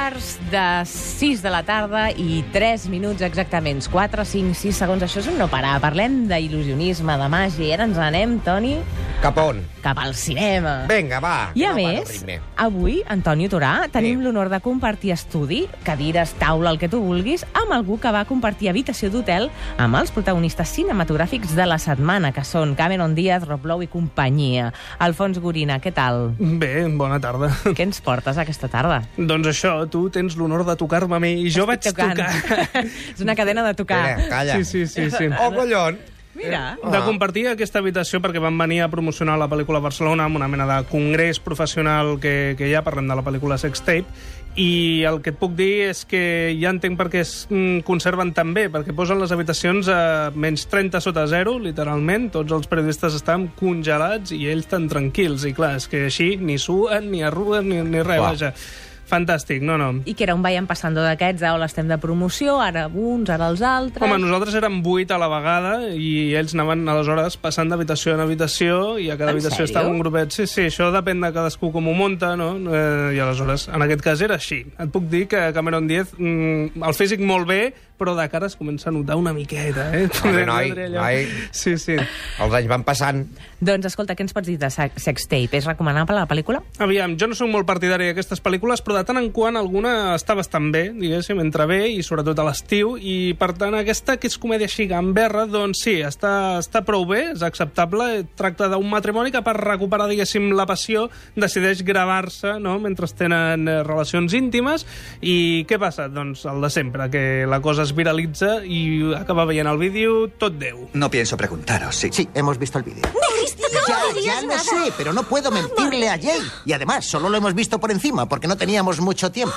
quarts de 6 de la tarda i 3 minuts exactament. 4, 5, 6 segons. Això és un no parar. Parlem d'il·lusionisme, de màgia. I ara ens anem, Toni, Cap on? cap al cinema. Vinga, va. I a no més, avui, Antonio Torà, tenim Sí. l'honor de compartir estudi, cadires, taula, el que tu vulguis, amb algú que va compartir habitació d'hotel amb els protagonistes cinematogràfics de la setmana, que són Cameron Díaz, Rob Lowe i companyia. Alfons Gorina, què tal? Bé, bona tarda. Què ens portes aquesta tarda? doncs això, tu tens l'honor de tocar-me a mi i jo vaig Tocant. tocar. és una cadena de tocar. Espera, calla. Sí, sí, sí, sí. Oh, collons. Mira. Ah. De compartir aquesta habitació perquè van venir a promocionar la pel·lícula a Barcelona amb una mena de congrés professional que, que hi ha, parlem de la pel·lícula Sex Tape, i el que et puc dir és que ja entenc per què es mm, conserven tan bé, perquè posen les habitacions a menys 30 sota zero, literalment, tots els periodistes estan congelats i ells tan tranquils, i clar, és que així ni suen, ni arruguen, ni, ni res, vaja. Fantàstic, no, no. I que era un vayan passando d'aquests, eh, hola, estem de promoció, ara uns, ara els altres... Home, nosaltres érem vuit a la vegada i ells anaven aleshores passant d'habitació en habitació i a cada En habitació sèrio? estava un grupet. Sí, sí, això depèn de cadascú com ho munta, no? Eh, I aleshores, en aquest cas era així. Et puc dir que Cameron Diaz, mm, el físic molt bé, però de cara es comença a notar una miqueta, eh? Home, noi, noi. Sí, sí. Els anys van passant. Doncs escolta, què ens pots dir de Sex Tape? És recomanable la pel·lícula? Aviam, jo no sóc molt partidari d'aquestes pel·lícules, però de tant en quant alguna està bastant bé, diguéssim, entra bé, i sobretot a l'estiu, i per tant aquesta, que és comèdia així gamberra, doncs sí, està, està prou bé, és acceptable, tracta d'un matrimoni que per recuperar, diguéssim, la passió, decideix gravar-se, no?, mentre tenen eh, relacions íntimes, i què passa? Doncs el de sempre, que la cosa es viralitza i acaba veient el vídeo tot Déu. No pienso preguntaros, sí. Sí, hemos visto el vídeo. Ya, ya lo sé, pero no puedo mentirle a Jay. Y además, solo lo hemos visto por encima porque no teníamos mucho tiempo.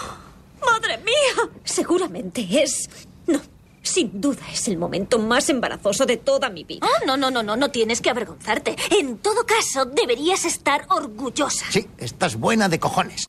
¡Madre mía! Seguramente es... No, sin duda es el momento más embarazoso de toda mi vida. Oh, no, no, no, no, no tienes que avergonzarte. En todo caso, deberías estar orgullosa. Sí, estás buena de cojones.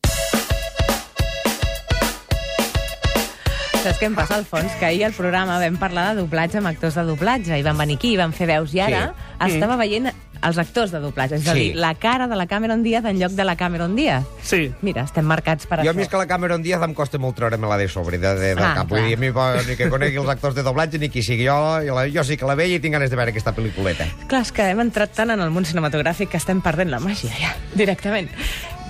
Saps què em passa, Alfons? Que ahir al programa vam parlar de doblatge amb actors de doblatge i van venir aquí i van fer veus i ara Sí. estava veient els actors de doblatge, és a Sí. dir, la cara de la Cameron Díaz en lloc de la Cameron Díaz. Sí, Mira, estem marcats per Jo, a això. mi és que la Cameron Díaz em costa molt treure-me-la de sobre, de, de, de Ah, cap. Vull dir, a mi ni que conegui els actors de doblatge ni qui sigui jo. Jo, la, jo sí que la veia i tinc ganes de veure aquesta pel·lículeta. Clar, és que hem entrat tant en el món cinematogràfic que estem perdent la màgia, ja, directament.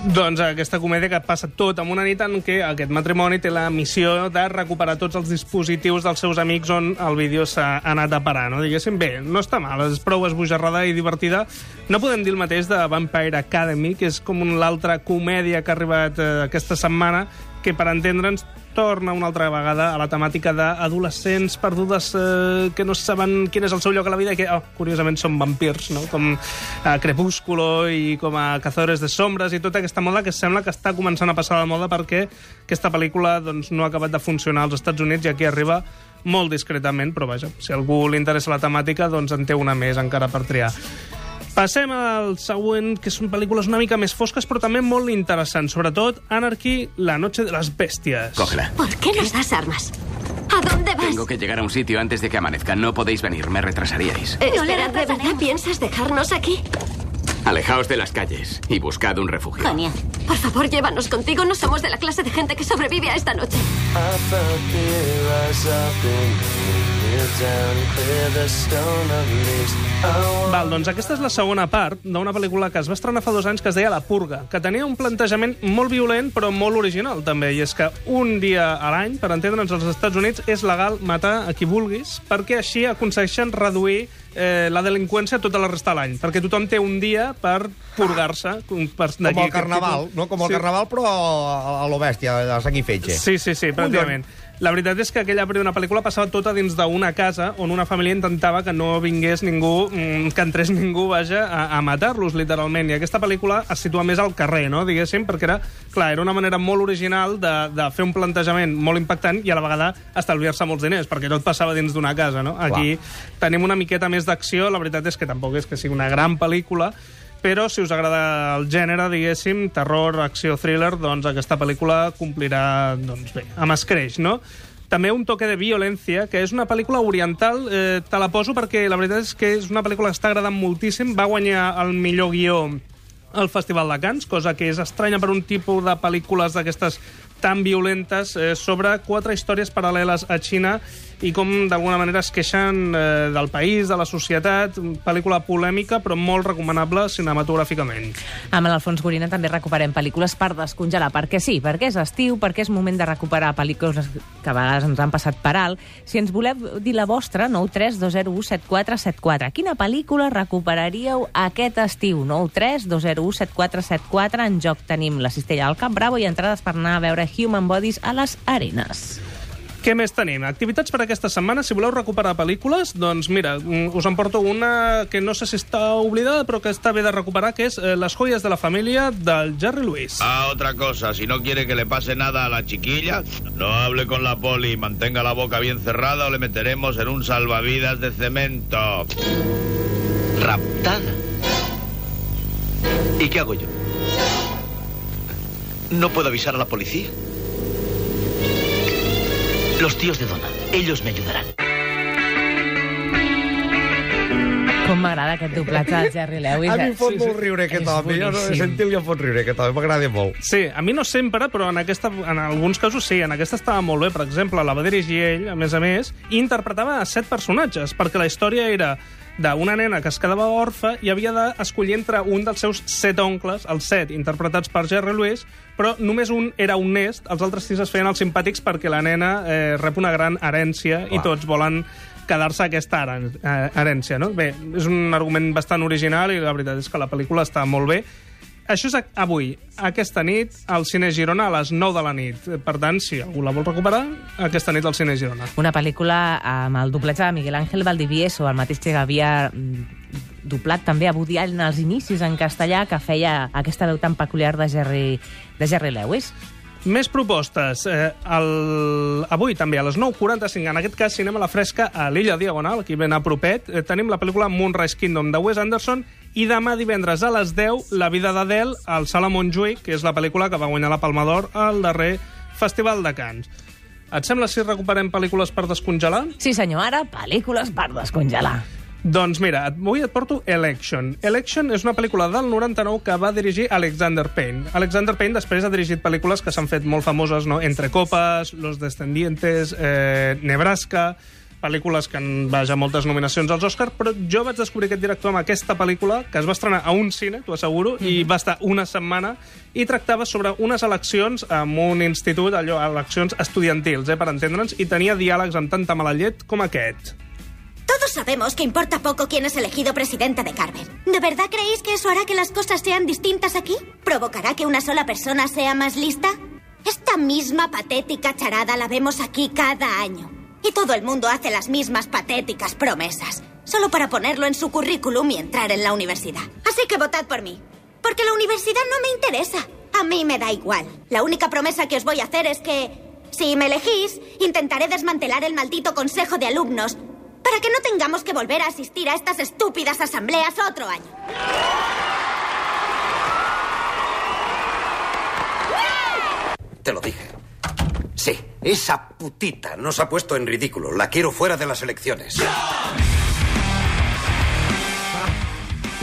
Doncs aquesta comèdia que passa tot en una nit en què aquest matrimoni té la missió de recuperar tots els dispositius dels seus amics on el vídeo s'ha anat a parar, no? Diguéssim, bé, no està mal, és prou esbojarrada i divertida. No podem dir el mateix de Vampire Academy, que és com l'altra comèdia que ha arribat eh, aquesta setmana, que per entendre'ns torna una altra vegada a la temàtica d'adolescents perdudes eh, que no saben quin és el seu lloc a la vida i que, oh, curiosament, són vampirs, no? com a Crepúsculo i com a Cazadores de Sombres i tota aquesta moda que sembla que està començant a passar de moda perquè aquesta pel·lícula doncs, no ha acabat de funcionar als Estats Units i aquí arriba molt discretament, però vaja, si algú li interessa la temàtica, doncs en té una més encara per triar. Passem al següent, que són pel·lícules una mica més fosques, però també molt interessants. Sobretot, Anarchy, La noche de las bestias. Cógela. ¿Por qué nos das armas? ¿A dónde vas? Tengo que llegar a un sitio antes de que amanezca. No podéis venir, me retrasaríais. Eh, Espera, no le ¿de verdad piensas dejarnos aquí? Alejaos de las calles y buscad un refugio. Genial. Por favor, llévanos contigo. No somos de la clase de gente que sobrevive a esta noche. Val, doncs aquesta és la segona part d'una pel·lícula que es va estrenar fa dos anys que es deia La Purga, que tenia un plantejament molt violent però molt original també, i és que un dia a l'any, per entendre'ns als Estats Units, és legal matar a qui vulguis perquè així aconsegueixen reduir eh, la delinqüència tota la resta de l'any, perquè tothom té un dia per purgar-se. Com, per, Com el carnaval, no? Com el Sí. carnaval, però a, a lo bèstia, a sang i fetge. Sí, sí, sí, pràcticament. La veritat és que aquella primera pel·lícula passava tota dins d'una casa on una família intentava que no vingués ningú, mm, que entrés ningú, vaja, a, a matar-los, literalment. I aquesta pel·lícula es situa més al carrer, no?, diguéssim, perquè era, clar, era una manera molt original de, de fer un plantejament molt impactant i a la vegada estalviar-se molts diners, perquè tot passava dins d'una casa, no? Aquí tenim una miqueta més d'acció, la veritat és que tampoc és que sigui una gran pel·lícula, però si us agrada el gènere, diguéssim, terror, acció, thriller, doncs aquesta pel·lícula complirà, doncs bé, amb escreix, no? També un toque de violència, que és una pel·lícula oriental, eh, te la poso perquè la veritat és que és una pel·lícula que està agradant moltíssim, va guanyar el millor guió al Festival de Cannes, cosa que és estranya per un tipus de pel·lícules d'aquestes tan violentes eh, sobre quatre històries paral·leles a Xina i com d'alguna manera es queixen eh, del país, de la societat, pel·lícula polèmica però molt recomanable cinematogràficament. Amb l'Alfons Gorina també recuperem pel·lícules per descongelar, perquè sí, perquè és estiu, perquè és moment de recuperar pel·lícules que a vegades ens han passat per alt. Si ens voleu dir la vostra, 932017474. Quina pel·lícula recuperaríeu aquest estiu? 932017474. En joc tenim la cistella al Camp Bravo i entrades per anar a veure Human Bodies a les arenes. Què més tenim? Activitats per aquesta setmana. Si voleu recuperar pel·lícules, doncs mira, mm, us en porto una que no sé si està oblidada, però que està bé de recuperar, que és eh, Les joies de la família del Jerry Lewis. Ah, otra cosa, si no quiere que le pase nada a la chiquilla, no hable con la poli, mantenga la boca bien cerrada o le meteremos en un salvavidas de cemento. Raptada. ¿Y qué hago yo? ¿No puedo avisar a la policía? Los tíos de Donna, ellos me ayudarán. Com m'agrada aquest doblatge del Jerry Lewis. A mi em fot Sí, sí. molt riure aquest home. Jo no sentit i em fot riure aquest home. M'agrada molt. Sí, a mi no sempre, però en, aquesta, en alguns casos sí. En aquesta estava molt bé. Per exemple, la va dirigir ell, a més a més, i interpretava set personatges, perquè la història era d'una nena que es quedava orfa i havia d'escollir entre un dels seus set oncles, els set interpretats per Jerry Lewis, però només un era honest, els altres sis es feien els simpàtics perquè la nena eh, rep una gran herència i Clar. tots volen quedar-se aquesta eh, herència, no? Bé, és un argument bastant original i la veritat és que la pel·lícula està molt bé. Això és avui, aquesta nit, al Cine Girona a les 9 de la nit. Per tant, si algú la vol recuperar, aquesta nit al Cine Girona. Una pel·lícula amb el doblatge de Miguel Ángel Valdivieso, el mateix que havia mm, doblat també a Woody Allen als inicis en castellà, que feia aquesta veu tan peculiar de Jerry, de Jerry Lewis. Més propostes. Eh, el... Avui també, a les 9.45, en aquest cas, cinema a la fresca a l'Illa Diagonal, aquí ben a propet, eh, tenim la pel·lícula Moonrise Kingdom de Wes Anderson i demà divendres a les 10, La vida d'Adele al Sala Montjuïc, que és la pel·lícula que va guanyar la Palma d'Or al darrer Festival de Cannes. Et sembla si recuperem pel·lícules per descongelar? Sí, senyor, ara pel·lícules per descongelar. Doncs mira, avui et porto Election. Election és una pel·lícula del 99 que va dirigir Alexander Payne. Alexander Payne després ha dirigit pel·lícules que s'han fet molt famoses, no? Entre copes, Los descendientes, eh, Nebraska pel·lícules que han vaja moltes nominacions als Oscars, però jo vaig descobrir aquest director amb aquesta pel·lícula, que es va estrenar a un cine, t'ho asseguro, i va estar una setmana, i tractava sobre unes eleccions en un institut, allò, eleccions estudiantils, eh, per entendre'ns, i tenia diàlegs amb tanta mala llet com aquest. Sabemos que importa poco quién es elegido presidente de Carver. ¿De verdad creéis que eso hará que las cosas sean distintas aquí? ¿Provocará que una sola persona sea más lista? Esta misma patética charada la vemos aquí cada año. Y todo el mundo hace las mismas patéticas promesas, solo para ponerlo en su currículum y entrar en la universidad. Así que votad por mí. Porque la universidad no me interesa. A mí me da igual. La única promesa que os voy a hacer es que, si me elegís, intentaré desmantelar el maldito consejo de alumnos para que no tengamos que volver a asistir a estas estúpidas asambleas otro año. Te lo dije. Sí, esa putita nos ha puesto en ridículo. La quiero fuera de las elecciones.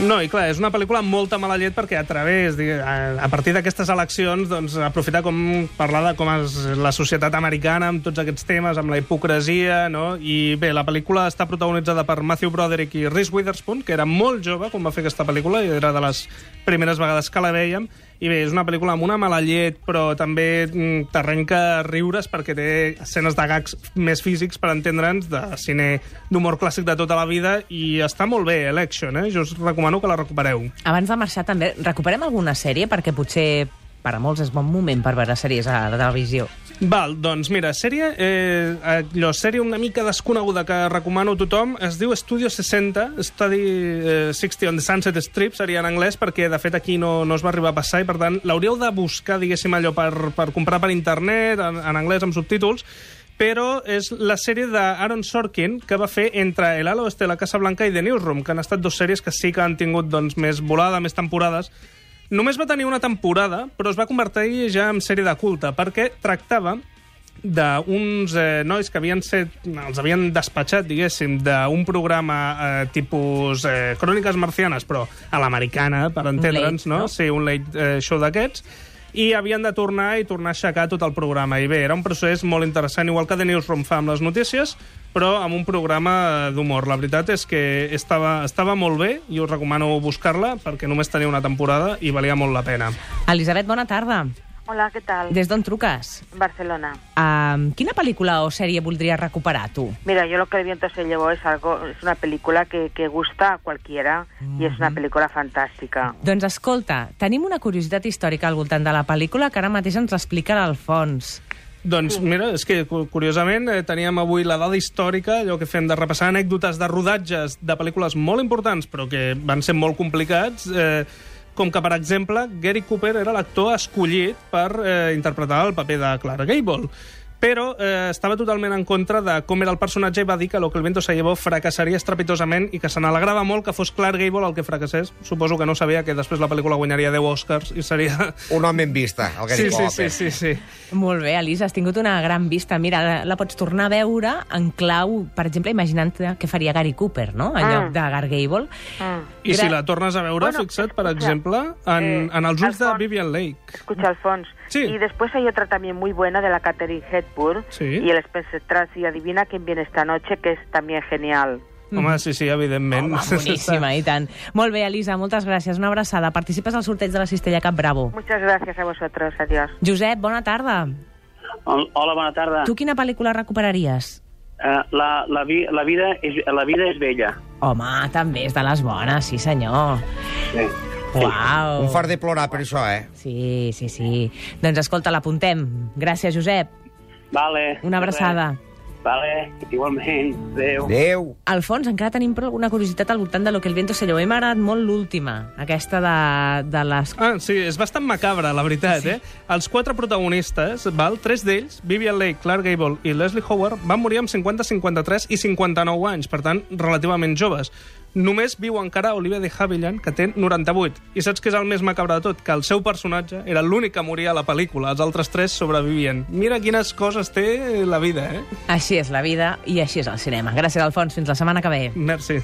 No, i clar, és una pel·lícula amb molta mala llet perquè a través, a partir d'aquestes eleccions, doncs, aprofitar com parlar de com és la societat americana amb tots aquests temes, amb la hipocresia, no? I bé, la pel·lícula està protagonitzada per Matthew Broderick i Reese Witherspoon, que era molt jove quan va fer aquesta pel·lícula i era de les primeres vegades que la veiem, i bé, és una pel·lícula amb una mala llet, però també mm, t'arrenca riures perquè té escenes de gags més físics, per entendre'ns, de cine d'humor clàssic de tota la vida, i està molt bé, Election, eh? Jo us recomano que la recupereu. Abans de marxar també, recuperem alguna sèrie perquè potser per a molts és bon moment per veure sèries a la televisió. Val, doncs mira, sèrie, eh, allò, sèrie una mica desconeguda que recomano a tothom, es diu Studio 60, Study eh, 60 on the Sunset Strip, seria en anglès, perquè de fet aquí no, no es va arribar a passar i per tant l'hauríeu de buscar, diguéssim, allò per, per comprar per internet, en, en anglès amb subtítols, però és la sèrie d'Aaron Sorkin que va fer entre El ala oeste de la Casa Blanca i The Newsroom, que han estat dos sèries que sí que han tingut doncs, més volada, més temporades, Només va tenir una temporada, però es va convertir ja en sèrie de culte, perquè tractava d'uns eh, nois que havien set, els havien despatxat, diguéssim, d'un programa eh, tipus eh, Cròniques Marcianes, però a l'americana, per entendre'ns, no? no? Sí, un late eh, show d'aquests, i havien de tornar i tornar a aixecar tot el programa. I bé, era un procés molt interessant, igual que The Newsroom fa amb les notícies, però amb un programa d'humor. La veritat és que estava, estava molt bé i us recomano buscar-la perquè només tenia una temporada i valia molt la pena. Elisabet, bona tarda. Hola, què tal? Des d'on truques? Barcelona. Uh, quina pel·lícula o sèrie voldries recuperar, tu? Mira, yo lo que el viento se llevó es algo, es una película que, que gusta a cualquiera y es una película fantástica. Doncs escolta, tenim una curiositat històrica al voltant de la pel·lícula que ara mateix ens l'explica l'Alfons. Doncs mira, és que cu- curiosament eh, teníem avui la dada històrica, allò que fem de repassar anècdotes de rodatges de pel·lícules molt importants però que van ser molt complicats, eh, com que, per exemple, Gary Cooper era l'actor escollit per eh, interpretar el paper de Clark Gable però eh, estava totalment en contra de com era el personatge i va dir que Lo que el viento se llevó fracassaria estrepitosament i que se n'alegrava molt que fos Clark Gable el que fracassés. Suposo que no sabia que després la pel·lícula guanyaria 10 Oscars i seria... Un home en vista, el Gary sí, sí, sí, sí, sí. Molt bé, Elisa, has tingut una gran vista. Mira, la, la pots tornar a veure en clau, per exemple, imaginant què faria Gary Cooper, no?, en Ah. lloc de Gar Gable. I si la tornes a veure, Bueno, fixa't, per escucha, exemple, en, eh, en els ulls de. Vivian Lake. Escucha, Alfons. Sí. Y después hay otra también muy buena de la Catherine Hepburn Sí. y el Spencer Tracy y Adivina quién viene esta noche, que es también genial. Home, sí, sí, evidentment. Home, boníssima, i tant. Molt bé, Elisa, moltes gràcies. Una abraçada. Participes al sorteig de la Cistella Cap Bravo. Muchas gracias a vosotros. Adiós. Josep, bona tarda. Hola, bona tarda. Tu quina pel·lícula recuperaries? Uh, la, la, vi, la, vida és, la vida és bella. Home, també és de les bones, sí senyor. Sí. Uau. Un fart de plorar per això, eh? Sí, sí, sí. Doncs escolta, l'apuntem. Gràcies, Josep. Vale. Una abraçada. Vale, igualment. Adéu. Adéu. Alfons, encara tenim però alguna curiositat al voltant de lo que el viento se llevó. M'ha agradat molt l'última, aquesta de, de les... Ah, sí, és bastant macabra, la veritat, sí. eh? Els quatre protagonistes, val, tres d'ells, Vivian Lake, Clark Gable i Leslie Howard, van morir amb 50, 53 i 59 anys, per tant, relativament joves. Només viu encara Olivia de Havilland, que té 98. I saps què és el més macabre de tot? Que el seu personatge era l'únic que moria a la pel·lícula. Els altres tres sobrevivien. Mira quines coses té la vida, eh? Així és la vida i així és el cinema. Gràcies, Alfons. Fins la setmana que ve. Merci.